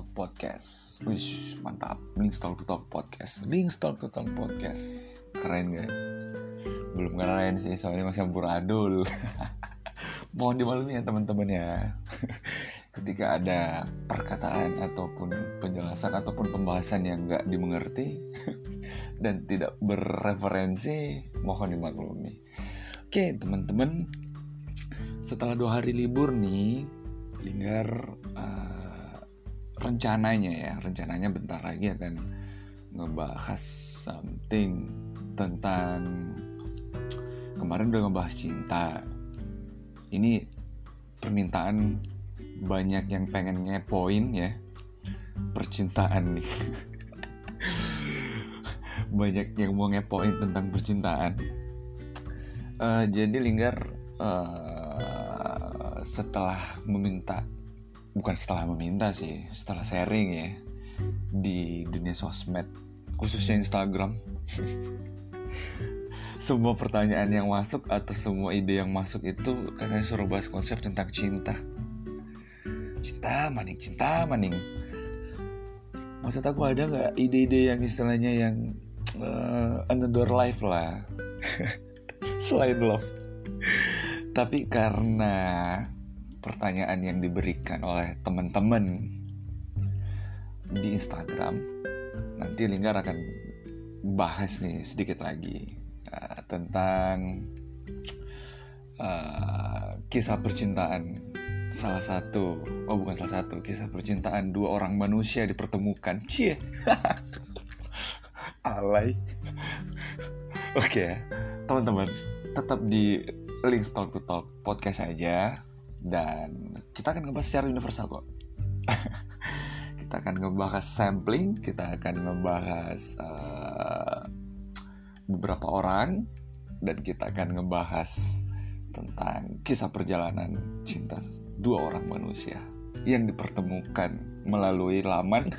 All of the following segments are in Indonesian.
Talk Podcast. Wish mantap. Links Talk to Talk Podcast. Links Talk to Talk Podcast. Keren gak? Belum keren sih soalnya masih amburadul Mohon dimaklumi ya teman-teman ya. Ketika ada perkataan ataupun penjelasan ataupun pembahasan yang gak dimengerti Dan tidak berreferensi Mohon dimaklumi. Oke teman-teman. Setelah dua hari libur nih Linggar uh, Rencananya ya Rencananya bentar lagi akan Ngebahas something Tentang Kemarin udah ngebahas cinta. Ini Permintaan Banyak yang pengen ngepoin ya. Percintaan nih. Banyak yang mau ngepoin tentang percintaan. Uh, jadi Linggar uh, setelah meminta bukan setelah meminta sih setelah sharing ya di dunia sosmed khususnya Instagram. Semua pertanyaan yang masuk atau semua ide yang masuk itu katanya suruh bahas konsep tentang cinta. Cinta maning cinta maning. Maksud aku ada nggak ide-ide yang istilahnya yang uh, another life lah? Selain love. Tapi karena pertanyaan yang diberikan oleh teman-teman di Instagram. Nanti Linggar akan bahas nih sedikit lagi uh, tentang uh, kisah percintaan salah satu oh bukan salah satu kisah percintaan dua orang manusia dipertemukan. Cie. Alay. Oke okay, teman-teman tetap di link Talk to Talk podcast aja dan kita akan ngebahas secara universal kok. kita akan ngebahas sampling, kita akan ngebahas uh, beberapa orang dan kita akan ngebahas tentang kisah perjalanan cinta dua orang manusia yang dipertemukan melalui laman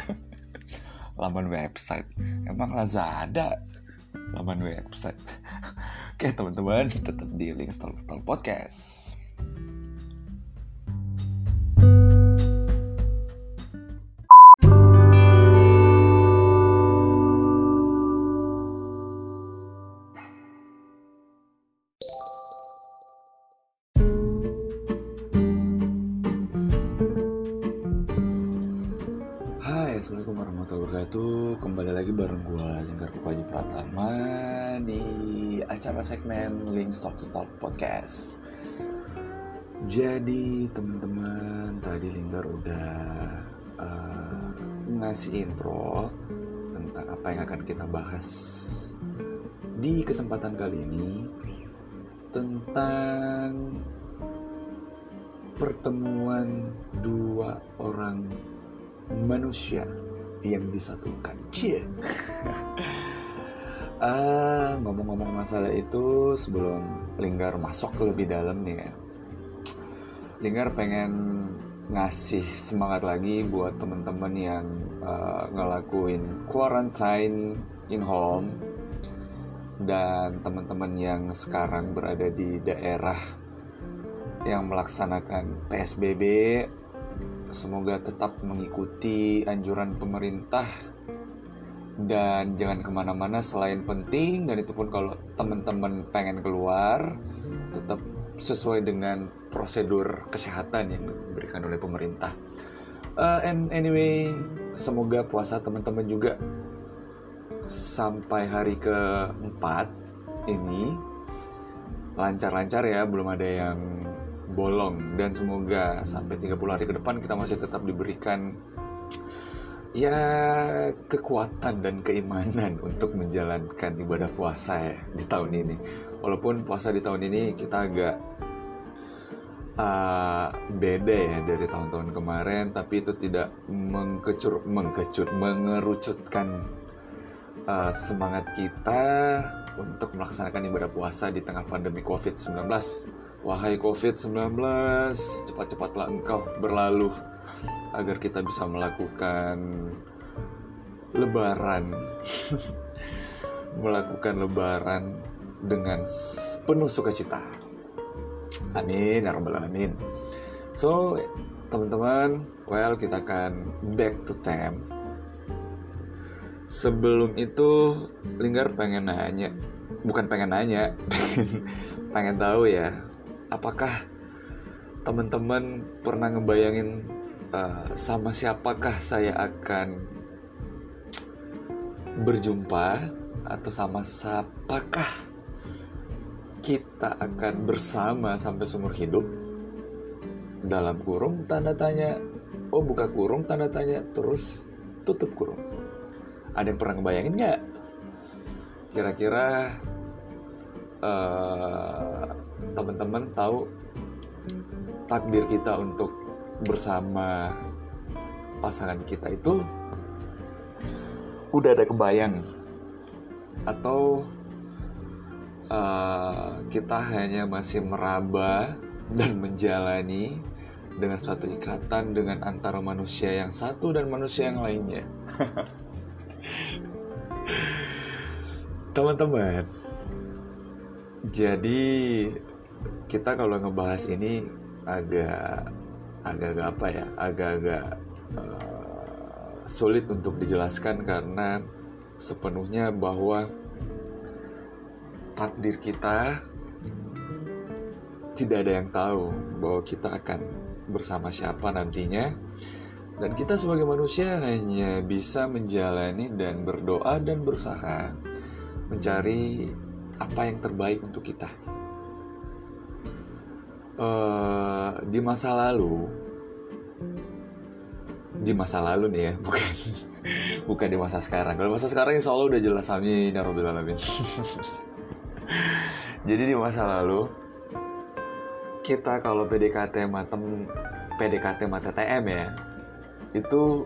laman website. Emang Lazada laman website. Oke teman-teman, tetap di Link Talk Podcast. Talk Talk Podcast Jadi teman-teman Tadi Lingkar udah uh, Ngasih intro Tentang apa yang akan kita bahas Di kesempatan kali ini Tentang Pertemuan dua orang manusia yang disatukan. Cie. ah, ngomong-ngomong masalah itu sebelum Linggar masuk ke lebih dalam nih ya. Linggar pengen ngasih semangat lagi buat temen-temen yang uh, ngelakuin quarantine in home dan teman-teman yang sekarang berada di daerah yang melaksanakan PSBB Semoga tetap mengikuti anjuran pemerintah dan jangan ke mana-mana selain penting dan itu pun kalau teman-teman pengen keluar tetap sesuai dengan prosedur kesehatan yang diberikan oleh pemerintah. Uh, and anyway, semoga puasa teman-teman juga sampai hari keempat ini lancar-lancar ya, belum ada yang bolong dan semoga sampai 30 hari ke depan kita masih tetap diberikan ya kekuatan dan keimanan untuk menjalankan ibadah puasa ya di tahun ini. Walaupun puasa di tahun ini kita agak uh, beda ya dari tahun-tahun kemarin, tapi itu tidak mengkecur, mengkecut, mengerucutkan uh, semangat kita untuk melaksanakan ibadah puasa di tengah pandemi COVID-19 Wahai COVID-19, cepat-cepatlah engkau berlalu agar kita bisa melakukan lebaran. melakukan lebaran dengan penuh sukacita. Amin ya rabbal alamin. So teman-teman, well kita akan back to time. Sebelum itu Linggar pengen nanya, bukan pengen nanya, pengen, pengen tahu ya, apakah teman-teman pernah ngebayangin uh, sama siapakah saya akan berjumpa atau sama siapakah kita akan bersama sampai seumur hidup? Dalam kurung tanda tanya. Oh buka kurung tanda tanya. Terus tutup kurung. Ada yang pernah ngebayangin nggak? Kira-kira uh, teman-teman tahu takdir kita untuk bersama pasangan kita itu udah ada kebayang atau uh, kita hanya masih meraba dan menjalani dengan suatu ikatan dengan antara manusia yang satu dan manusia yang lainnya. Teman-teman, jadi kita kalau ngebahas ini agak agak-agak apa ya, agak-agak uh, sulit untuk dijelaskan karena sepenuhnya bahwa takdir kita tidak ada yang tahu bahwa kita akan bersama siapa nantinya dan kita sebagai manusia hanya bisa menjalani dan berdoa dan berusaha mencari apa yang terbaik untuk kita. Uh, di masa lalu, di masa lalu nih ya, bukan bukan di masa sekarang. Kalau masa sekarang insya Allah udah jelas amin ya robbal alamin. Jadi di masa lalu kita kalau PDKT matem PDKT mata TM ya itu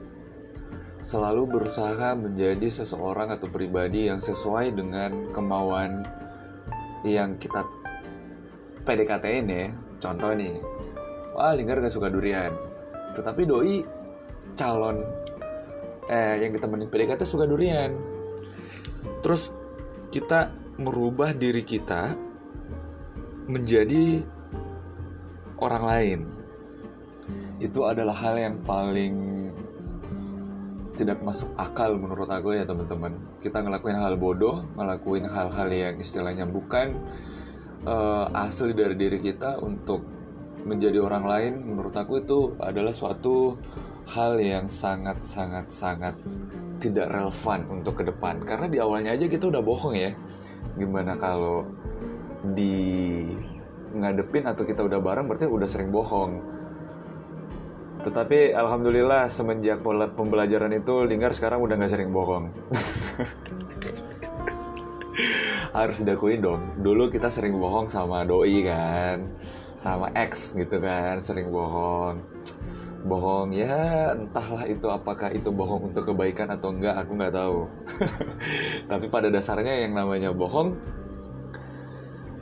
selalu berusaha menjadi seseorang atau pribadi yang sesuai dengan kemauan yang kita PDKT ini ya. Contoh nih, wah Linggar gak suka durian. Tetapi doi calon eh yang temenin PDKT suka durian. Terus kita merubah diri kita menjadi orang lain. Itu adalah hal yang paling tidak masuk akal menurut aku ya teman-teman. Kita ngelakuin hal bodoh, ngelakuin hal-hal yang istilahnya bukan uh, asli dari diri kita untuk menjadi orang lain. Menurut aku itu adalah suatu hal yang sangat sangat sangat tidak relevan untuk ke depan. Karena di awalnya aja kita udah bohong ya. Gimana kalau di ngadepin atau kita udah bareng berarti udah sering bohong tetapi alhamdulillah semenjak pembelajaran itu Linggar sekarang udah gak sering bohong. Harus diakuin dong. Dulu kita sering bohong sama doi kan, sama ex gitu kan, sering bohong. Bohong ya entahlah itu apakah itu bohong untuk kebaikan atau enggak aku nggak tahu. Tapi pada dasarnya yang namanya bohong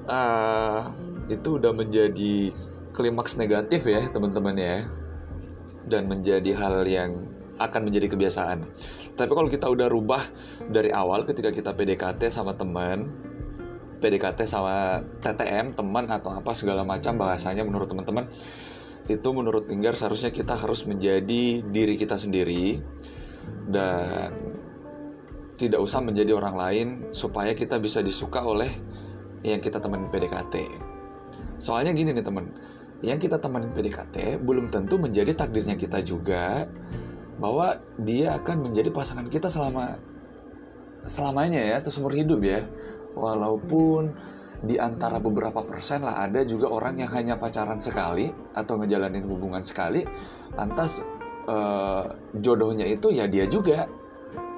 uh, itu udah menjadi klimaks negatif ya teman-teman ya dan menjadi hal yang akan menjadi kebiasaan. Tapi kalau kita udah rubah dari awal ketika kita PDKT sama teman, PDKT sama TTM, teman atau apa segala macam bahasanya menurut teman-teman, itu menurut Linggar seharusnya kita harus menjadi diri kita sendiri dan tidak usah menjadi orang lain supaya kita bisa disuka oleh yang kita teman PDKT. Soalnya gini nih teman, yang kita temenin PDKT belum tentu menjadi takdirnya kita juga bahwa dia akan menjadi pasangan kita selama selamanya ya atau seumur hidup ya. Walaupun di antara beberapa persen lah ada juga orang yang hanya pacaran sekali atau ngejalanin hubungan sekali lantas eh, jodohnya itu ya dia juga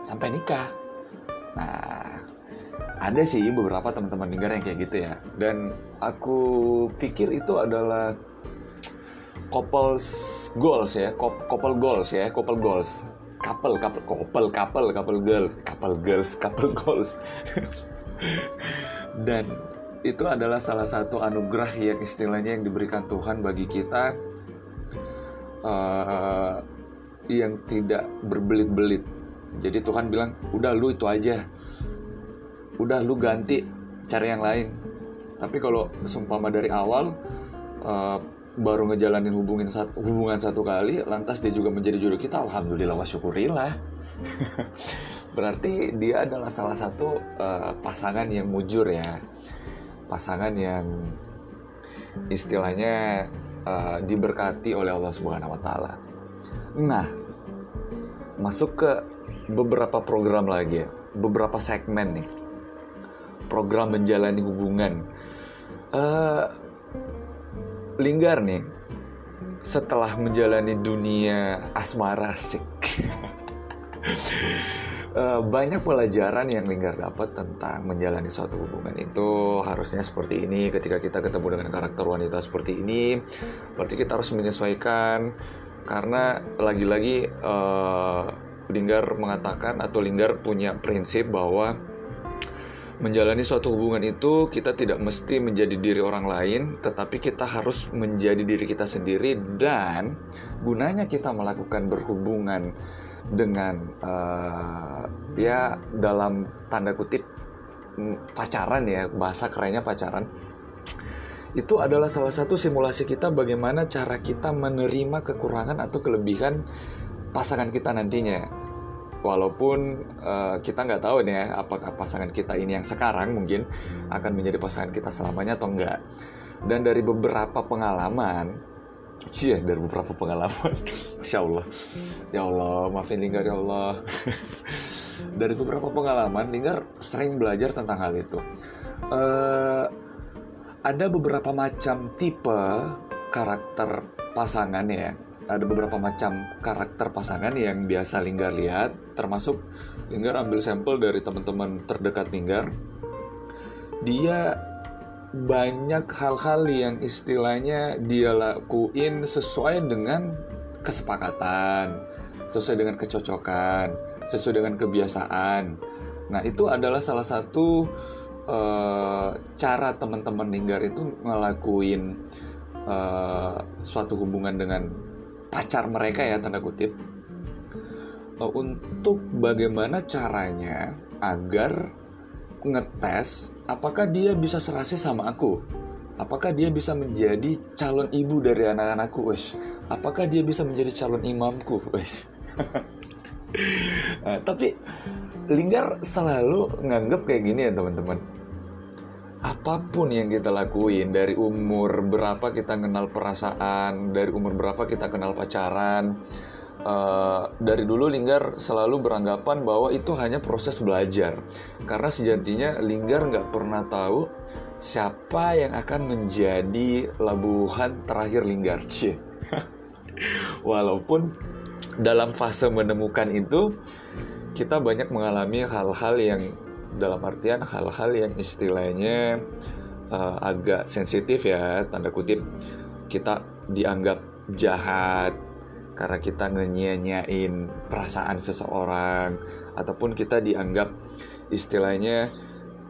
sampai nikah. Nah ada sih beberapa teman-teman dengar yang kayak gitu ya. Dan aku pikir itu adalah couples goals ya couple goals ya couple goals. Couple couple couple couple couple girls couple girls couple goals. Dan itu adalah salah satu anugerah yang istilahnya yang diberikan Tuhan bagi kita uh, yang tidak berbelit-belit. Jadi Tuhan bilang udah lu itu aja. Udah lu ganti cari yang lain. Tapi kalau sumpama dari awal uh, baru ngejalanin hubungin satu, hubungan satu kali lantas dia juga menjadi jodoh kita alhamdulillah wa syukurillah berarti dia adalah salah satu uh, pasangan yang mujur ya pasangan yang istilahnya uh, diberkati oleh Allah Subhanahu wa taala. Nah, masuk ke beberapa program lagi ya, beberapa segmen nih. Program menjalani hubungan. Uh, Linggar nih, setelah menjalani dunia asmara sik. uh, banyak pelajaran yang Linggar dapat tentang menjalani suatu hubungan itu harusnya seperti ini ketika kita ketemu dengan karakter wanita seperti ini berarti kita harus menyesuaikan karena lagi-lagi uh, Linggar mengatakan atau Linggar punya prinsip bahwa menjalani suatu hubungan itu kita tidak mesti menjadi diri orang lain, tetapi kita harus menjadi diri kita sendiri dan gunanya kita melakukan berhubungan dengan uh, ya dalam tanda kutip mm, pacaran ya bahasa kerennya pacaran. Itu adalah salah satu simulasi kita bagaimana cara kita menerima kekurangan atau kelebihan pasangan kita nantinya walaupun uh, kita nggak tahu nih ya apakah pasangan kita ini yang sekarang mungkin akan menjadi pasangan kita selamanya atau enggak dan dari beberapa pengalaman Cie, dari beberapa pengalaman. Masya Allah. Ya Allah, maafin Linggar ya Allah. dari beberapa pengalaman, Linggar sering belajar tentang hal itu. Uh, ada beberapa macam tipe karakter pasangan ya. Ada beberapa macam karakter pasangan yang biasa Linggar lihat, termasuk Linggar ambil sampel dari teman-teman terdekat Linggar. Dia banyak hal-hal yang istilahnya dia lakuin sesuai dengan kesepakatan, sesuai dengan kecocokan, sesuai dengan kebiasaan. Nah, itu adalah salah satu uh, cara teman-teman linggar itu ngelakuin uh, suatu hubungan dengan pacar mereka ya tanda kutip. Uh, untuk bagaimana caranya agar ngetes apakah dia bisa serasi sama aku? Apakah dia bisa menjadi calon ibu dari anak-anakku wes? Apakah dia bisa menjadi calon imamku wes? Nah, tapi Linggar selalu nganggep kayak gini ya teman-teman apa pun yang kita lakuin dari umur berapa kita kenal perasaan dari umur berapa kita kenal pacaran Uh, dari dulu Linggar selalu beranggapan bahwa itu hanya proses belajar karena sejatinya Linggar nggak pernah tahu siapa yang akan menjadi labuhan terakhir Linggar Cie. walaupun dalam fase menemukan itu kita banyak mengalami hal-hal yang dalam artian hal-hal yang istilahnya uh, agak sensitif ya tanda kutip kita dianggap jahat karena kita ngenyia-nyiain perasaan seseorang ataupun kita dianggap istilahnya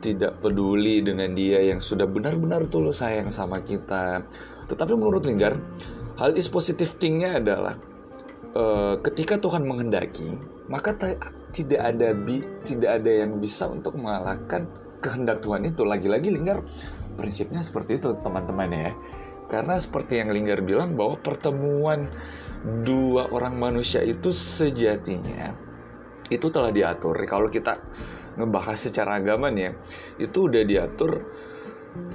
tidak peduli dengan dia yang sudah benar-benar tulus sayang sama kita. Tetapi menurut Linggar, hal is positive thingnya adalah uh, ketika Tuhan menghendaki, maka tidak ada bi tidak ada yang bisa untuk mengalahkan kehendak Tuhan itu. Lagi-lagi Linggar prinsipnya seperti itu teman-teman ya. Karena seperti yang Linggar bilang bahwa pertemuan dua orang manusia itu sejatinya itu telah diatur. Kalau kita ngebahas secara agama nih ya, itu udah diatur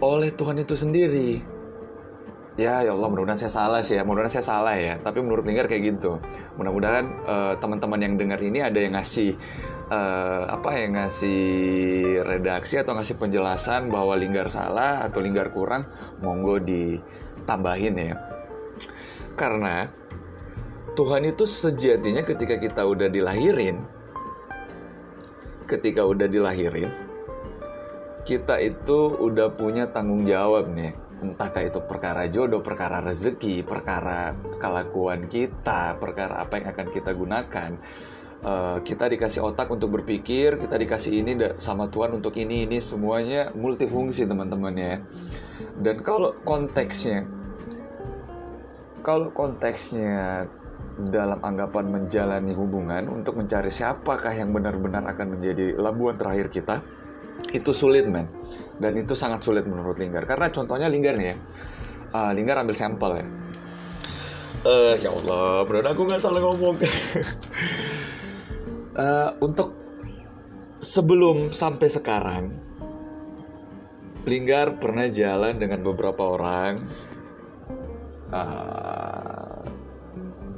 oleh Tuhan itu sendiri. Ya, ya Allah, mudah-mudahan saya salah sih ya. Mudah-mudahan saya salah ya. Tapi menurut Linggar kayak gitu. Mudah-mudahan uh, teman-teman yang dengar ini ada yang ngasih uh, apa yang ngasih redaksi atau ngasih penjelasan bahwa Linggar salah atau Linggar kurang, monggo ditambahin ya. Karena Tuhan itu sejatinya ketika kita udah dilahirin, ketika udah dilahirin, kita itu udah punya tanggung jawab nih. Entahkah itu perkara jodoh, perkara rezeki, perkara kelakuan kita, perkara apa yang akan kita gunakan. Uh, kita dikasih otak untuk berpikir, kita dikasih ini sama Tuhan untuk ini, ini semuanya multifungsi teman-teman ya. Dan kalau konteksnya, kalau konteksnya dalam anggapan menjalani hubungan untuk mencari siapakah yang benar-benar akan menjadi labuan terakhir kita itu sulit men. Dan itu sangat sulit menurut Linggar. Karena contohnya Linggar nih ya. Uh, Linggar ambil sampel ya. Uh, ya Allah benar aku nggak salah ngomong. Uh, untuk sebelum sampai sekarang Linggar pernah jalan dengan beberapa orang. Uh,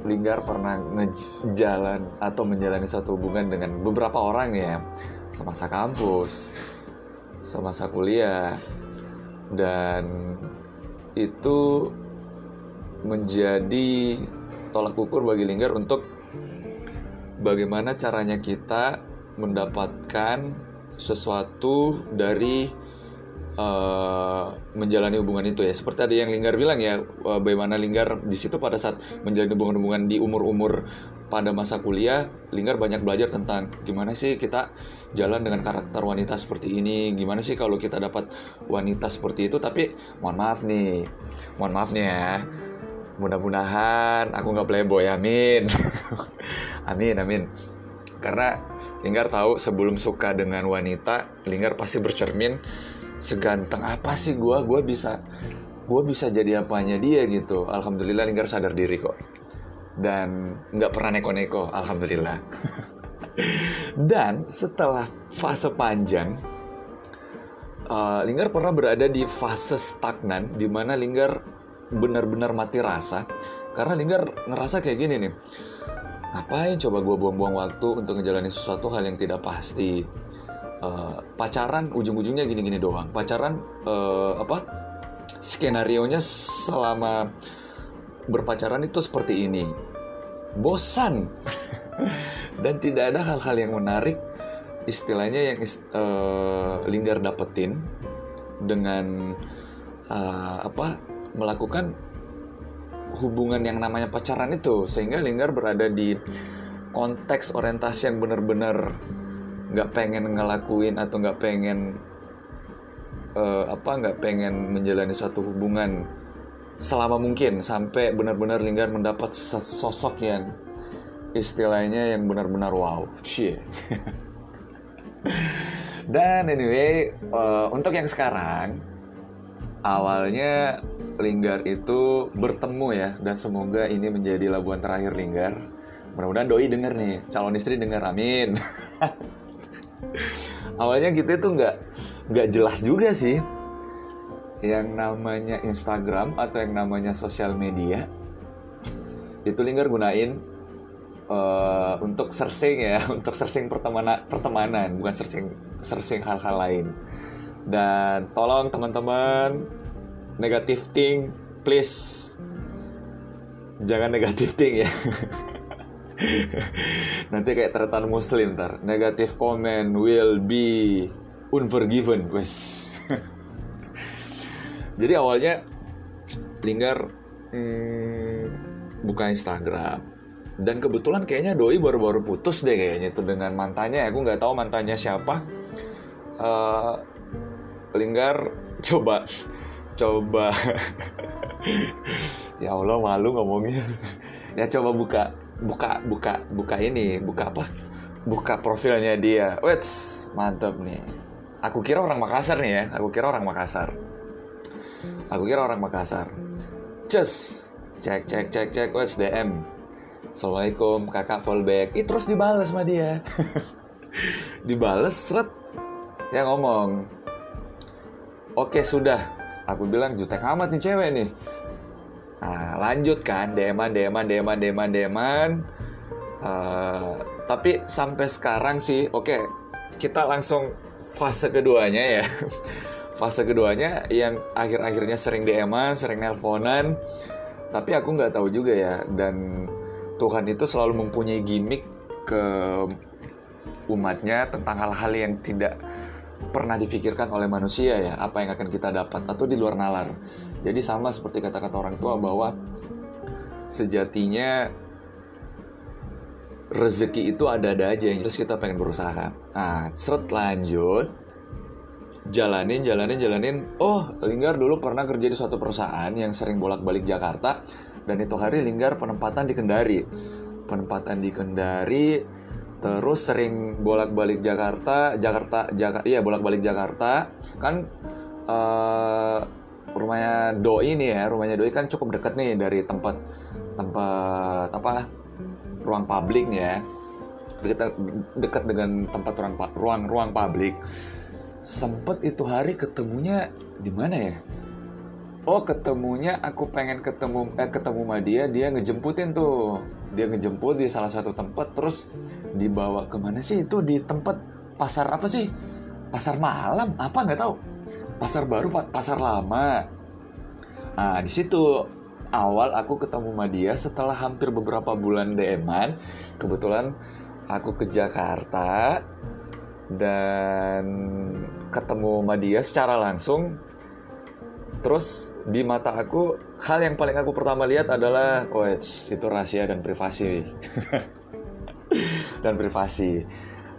Linggar pernah ngejalan atau menjalani satu hubungan dengan beberapa orang ya. Semasa kampus semasa kuliah. Dan itu menjadi tolak ukur bagi Linggar untuk bagaimana caranya kita mendapatkan sesuatu dari uh, menjalani hubungan itu ya. Seperti ada yang Linggar bilang ya uh, bagaimana Linggar di situ pada saat menjalani hubungan-hubungan di umur-umur pada masa kuliah Linggar banyak belajar tentang gimana sih kita jalan dengan karakter wanita seperti ini gimana sih kalau kita dapat wanita seperti itu. Tapi mohon maaf nih mohon maaf nih ya. Mudah-mudahan aku nggak playboy amin. Amin amin. Karena Linggar tahu sebelum suka dengan wanita Linggar pasti bercermin seganteng apa sih gue gue bisa gue bisa jadi apanya dia gitu. Alhamdulillah Linggar sadar diri kok. Dan nggak pernah neko-neko alhamdulillah. Dan setelah fase panjang uh, Linggar pernah berada di fase stagnan di mana Linggar benar-benar mati rasa. Karena Linggar ngerasa kayak gini nih ngapain coba gue buang-buang waktu untuk ngejalanin sesuatu hal yang tidak pasti uh, pacaran ujung-ujungnya gini-gini doang. Pacaran uh, apa skenario nya selama berpacaran itu seperti ini. Bosan. Dan tidak ada hal-hal yang menarik istilahnya yang uh, Linggar dapetin dengan uh, apa melakukan hubungan yang namanya pacaran itu. Sehingga Linggar berada di konteks orientasi yang benar-benar nggak pengen ngelakuin atau nggak pengen uh, apa nggak pengen menjalani suatu hubungan selama mungkin sampai benar-benar Linggar mendapat sosok yang istilahnya yang benar-benar wow, cie. Dan anyway, uh, untuk yang sekarang awalnya Linggar itu bertemu ya dan semoga ini menjadi labuan terakhir Linggar. Mudah-mudahan doi denger nih, calon istri denger, amin. awalnya kita itu nggak nggak jelas juga sih yang namanya Instagram atau yang namanya sosial media itu Linggar gunain uh, untuk searching ya, untuk searching pertemanan, pertemanan bukan searching searching hal-hal lain. Dan tolong teman-teman negatif thing please jangan negatif thing ya. Nanti kayak tertan muslim ntar. Negatif comment will be unforgiven, wes. Jadi awalnya Linggar hmm, buka Instagram dan kebetulan kayaknya Doi baru-baru putus deh kayaknya itu dengan mantannya. Aku nggak tahu mantannya siapa. Uh, Linggar coba coba ya Allah malu ngomongnya ya coba buka buka buka buka ini buka apa? Buka profilnya dia. Wets mantep nih. Aku kira orang Makassar nih ya. Aku kira orang Makassar. Aku kira orang Makassar. Just cek cek cek cek. Wets DM Assalamualaikum kakak fallback. Ih terus dibales sama dia. Dibales seret. Ya ngomong Oke sudah, aku bilang jutek amat nih cewek nih. Nah, lanjut kan, deman, deman, deman, deman, deman. Uh, tapi sampai sekarang sih, oke, okay, kita langsung fase keduanya ya. fase keduanya yang akhir-akhirnya sering deman, sering nelponan. Tapi aku nggak tahu juga ya. Dan Tuhan itu selalu mempunyai gimmick ke umatnya tentang hal-hal yang tidak pernah difikirkan oleh manusia ya apa yang akan kita dapat atau di luar nalar. Jadi sama seperti kata-kata orang tua bahwa sejatinya rezeki itu ada-ada aja yang jelas kita pengen berusaha. Nah seret lanjut. Jalanin jalanin jalanin. Oh Linggar dulu pernah kerja di suatu perusahaan yang sering bolak-balik Jakarta dan itu hari Linggar penempatan di Kendari. Penempatan di Kendari terus sering bolak-balik Jakarta Jakarta Jakarta iya bolak-balik Jakarta. Kan uh, rumahnya doi nih ya rumahnya doi kan cukup deket nih dari tempat tempat apa ruang publik nih ya. Dekat dekat dengan tempat ruang ruang ruang publik. Sempet itu hari ketemunya di mana ya? Oh ketemunya aku pengen ketemu eh ketemu sama dia dia ngejemputin tuh dia ngejemput di salah satu tempat terus dibawa ke mana sih? Itu di tempat pasar apa sih? Pasar malam? Apa? Nggak tahu. Pasar baru pasar lama. Nah di situ. Awal aku ketemu sama dia setelah hampir beberapa bulan DM-an kebetulan aku ke Jakarta dan ketemu sama dia secara langsung. Terus di mata aku hal yang paling aku pertama lihat adalah oh itu rahasia dan privasi. Dan privasi.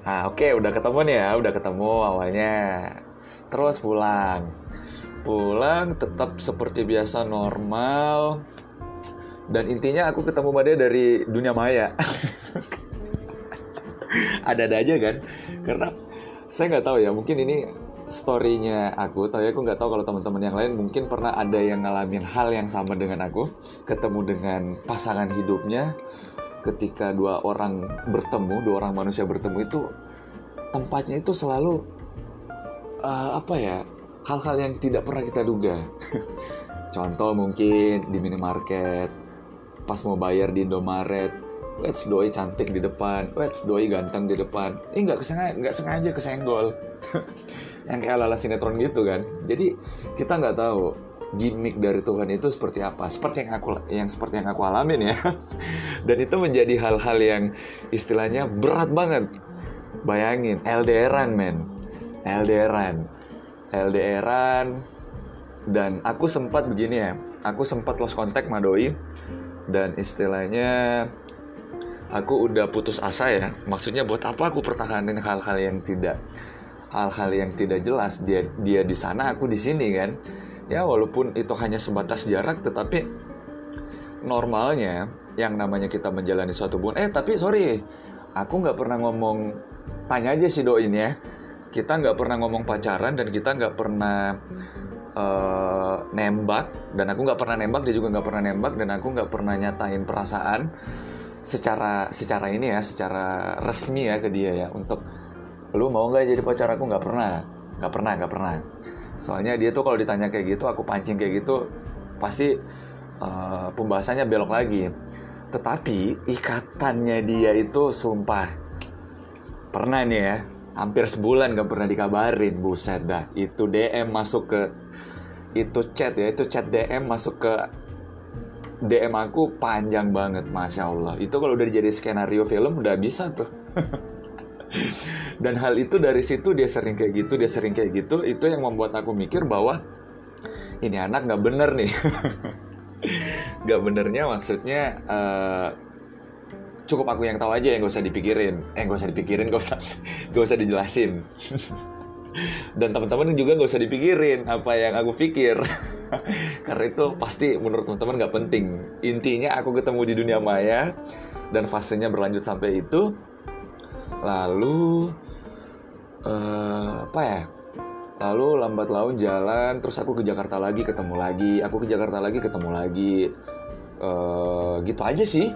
Nah oke okay, udah ketemu nih ya udah ketemu awalnya. Terus pulang. Pulang tetap seperti biasa normal. Dan intinya aku ketemu sama dia dari dunia maya. Ada-ada aja kan? Karena saya nggak tahu ya mungkin ini storynya aku tapi aku nggak tahu kalau teman-teman yang lain mungkin pernah ada yang ngalamin hal yang sama dengan aku ketemu dengan pasangan hidupnya ketika dua orang bertemu dua orang manusia bertemu itu tempatnya itu selalu uh, apa ya hal-hal yang tidak pernah kita duga. Contoh mungkin di minimarket pas mau bayar di Indomaret Let's doi cantik di depan, let's doi ganteng di depan. Ini nggak kesengaja, nggak sengaja kesenggol. yang kayak ala-ala sinetron gitu kan. Jadi kita nggak tahu gimmick dari Tuhan itu seperti apa. Seperti yang aku yang seperti yang aku alamin ya. Dan itu menjadi hal-hal yang istilahnya berat banget. Bayangin LDRan men. LDRan. LDRan dan aku sempat begini ya. Aku sempat lost contact sama doi dan istilahnya aku udah putus asa ya. Maksudnya buat apa aku pertahanin hal-hal yang tidak hal-hal yang tidak jelas? Dia dia di sana aku di sini kan? Ya walaupun itu hanya sebatas jarak tetapi normalnya yang namanya kita menjalani suatu hubungan eh tapi sorry aku nggak pernah ngomong tanya aja si doin ya. Kita nggak pernah ngomong pacaran dan kita nggak pernah uh, nembak. Dan aku nggak pernah nembak dia juga nggak pernah nembak dan aku nggak pernah nyatain perasaan secara secara ini ya secara resmi ya ke dia ya untuk lu mau nggak jadi pacar aku? Nggak pernah nggak pernah nggak pernah. Soalnya dia tuh kalau ditanya kayak gitu aku pancing kayak gitu pasti uh, pembahasannya belok lagi. Tetapi ikatannya dia itu sumpah pernah nih ya hampir sebulan gak pernah dikabarin. Buset dah itu DM masuk ke itu chat ya itu chat DM masuk ke DM aku panjang banget, masya Allah. Itu kalau udah jadi skenario film udah bisa tuh. Dan hal itu dari situ dia sering kayak gitu, dia sering kayak gitu. Itu yang membuat aku mikir bahwa ini anak nggak bener nih. gak benernya maksudnya uh, cukup aku yang tahu aja yang gak usah dipikirin. Eh gak usah dipikirin, gak usah gak usah dijelasin. Dan teman-teman juga nggak usah dipikirin apa yang aku pikir. Karena itu pasti menurut teman-teman nggak penting. Intinya aku ketemu di dunia maya dan fasenya berlanjut sampai itu. Lalu uh, apa ya? Lalu lambat laun jalan terus aku ke Jakarta lagi ketemu lagi. Aku ke Jakarta lagi ketemu lagi. Uh, gitu aja sih.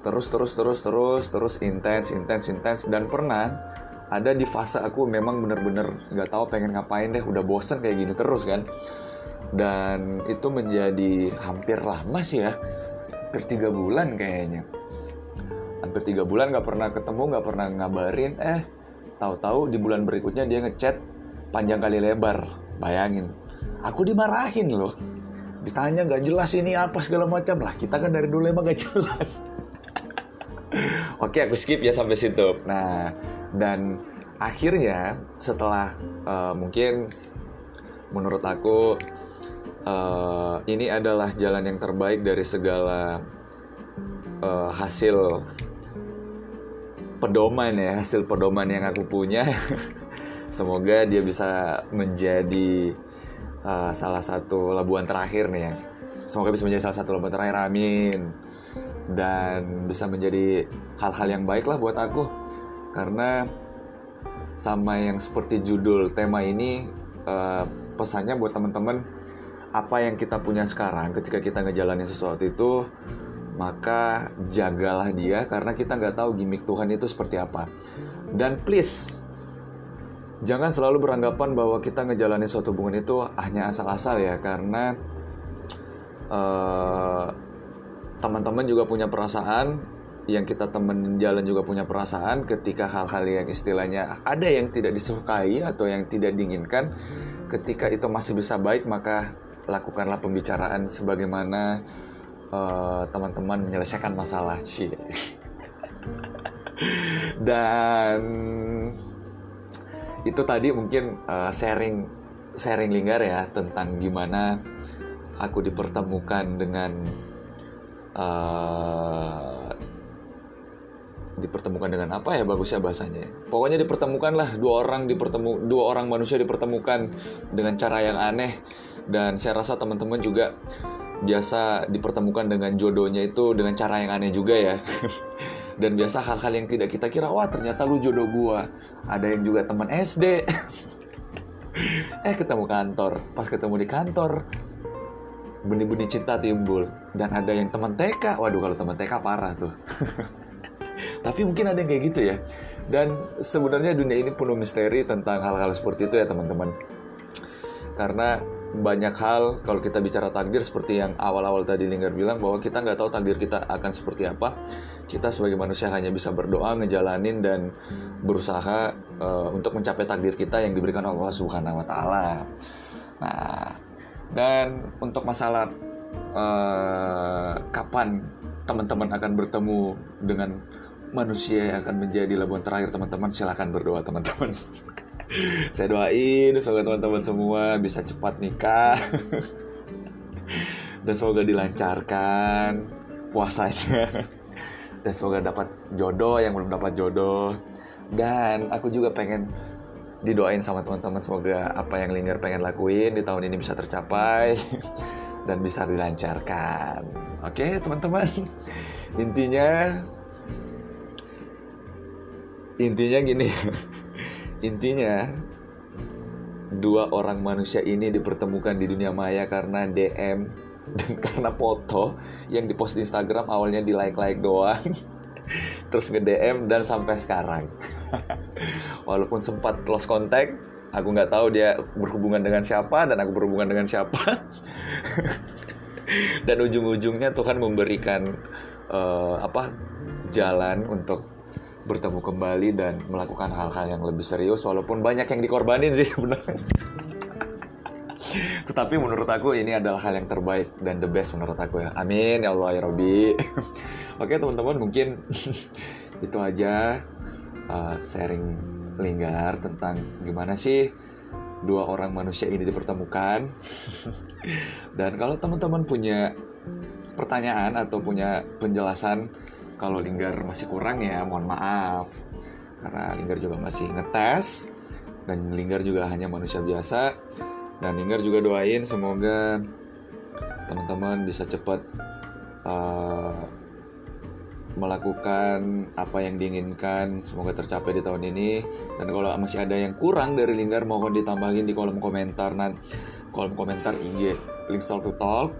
Terus terus terus terus terus intens intens intens. Dan pernah ada di fase aku memang bener-bener nggak tahu pengen ngapain deh udah bosen kayak gini terus kan. Dan itu menjadi hampir lama sih ya hampir tiga bulan kayaknya. Hampir tiga bulan nggak pernah ketemu nggak pernah ngabarin. Eh tahu-tahu di bulan berikutnya dia ngechat panjang kali lebar. Bayangin aku dimarahin loh. Ditanya nggak jelas ini apa segala macam. Lah kita kan dari dulu emang gak jelas Oke, aku skip ya sampai situ. Nah, dan akhirnya setelah uh, mungkin menurut aku uh, ini adalah jalan yang terbaik dari segala uh, hasil pedoman ya, hasil pedoman yang aku punya. Semoga dia bisa menjadi uh, salah satu labuan terakhir nih ya. Semoga bisa menjadi salah satu labuan terakhir. Amin dan bisa menjadi hal-hal yang baik lah buat aku. Karena sama yang seperti judul tema ini uh, pesannya buat teman-teman apa yang kita punya sekarang ketika kita ngejalanin sesuatu itu maka jagalah dia karena kita nggak tahu gimmick Tuhan itu seperti apa. Dan please jangan selalu beranggapan bahwa kita ngejalanin suatu hubungan itu hanya asal-asal ya karena uh, teman-teman juga punya perasaan yang kita temen jalan juga punya perasaan ketika hal-hal yang istilahnya ada yang tidak disukai atau yang tidak diinginkan ketika itu masih bisa baik maka lakukanlah pembicaraan sebagaimana eh, teman-teman menyelesaikan masalah. Sih dan itu tadi mungkin uh, sharing sharing linggar ya tentang gimana aku dipertemukan dengan uh, dipertemukan dengan apa ya bagusnya bahasanya pokoknya dipertemukan lah dua orang dipertemu dua orang manusia dipertemukan dengan cara yang aneh. Dan saya rasa teman-teman juga biasa dipertemukan dengan jodohnya itu dengan cara yang aneh juga ya. Dan biasa hal-hal yang tidak kita kira wah ternyata lu jodoh gua. Ada yang juga teman SD eh ketemu kantor. Pas ketemu di kantor benih-benih cinta timbul. Dan ada yang teman TK waduh kalau teman TK parah tuh. Tapi mungkin ada yang kayak gitu ya. Dan sebenarnya dunia ini penuh misteri tentang hal-hal seperti itu ya teman-teman. Karena banyak hal kalau kita bicara takdir seperti yang awal-awal tadi Linggar bilang bahwa kita nggak tahu takdir kita akan seperti apa. Kita sebagai manusia hanya bisa berdoa ngejalanin dan berusaha uh, untuk mencapai takdir kita yang diberikan Allah Subhanahu Wa Taala. Nah dan untuk masalah uh, kapan teman-teman akan bertemu dengan manusia yang akan menjadi labuan terakhir teman-teman silahkan berdoa teman-teman. Saya doain semoga teman-teman semua bisa cepat nikah. Dan semoga dilancarkan puasanya. Dan semoga dapat jodoh yang belum dapat jodoh. Dan aku juga pengen didoain sama teman-teman semoga apa yang Linggar pengen lakuin di tahun ini bisa tercapai dan bisa dilancarkan. Oke, teman-teman. Intinya intinya gini. intinya dua orang manusia ini dipertemukan di dunia maya karena DM dan karena foto yang dipost di Instagram awalnya di like-like doang. Terus nge-DM dan sampai sekarang. Walaupun sempat lost contact, aku nggak tahu dia berhubungan dengan siapa dan aku berhubungan dengan siapa. Dan ujung-ujungnya Tuhan memberikan uh, apa jalan untuk bertemu kembali dan melakukan hal-hal yang lebih serius walaupun banyak yang dikorbanin sih sebenarnya. Tetapi menurut aku ini adalah hal yang terbaik dan the best menurut aku ya. Amin ya Allah ya Robi oke teman-teman mungkin itu aja uh, sharing Linggar tentang gimana sih dua orang manusia ini dipertemukan. Dan kalau teman-teman punya pertanyaan atau punya penjelasan kalau Linggar masih kurang ya mohon maaf. Karena Linggar juga masih ngetes dan Linggar juga hanya manusia biasa. Dan Linggar juga doain semoga teman-teman bisa cepat uh, melakukan apa yang diinginkan semoga tercapai di tahun ini dan kalau masih ada yang kurang dari Linggar mohon ditambahin di kolom komentar nan kolom komentar IG link to talk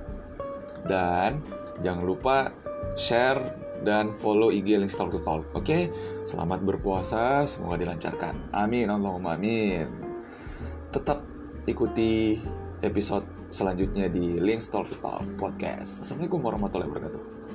dan jangan lupa share dan follow IG link to talk oke okay? selamat berpuasa semoga dilancarkan amin Allahumma amin tetap ikuti episode selanjutnya di Link to Talk Podcast. Assalamualaikum warahmatullahi wabarakatuh.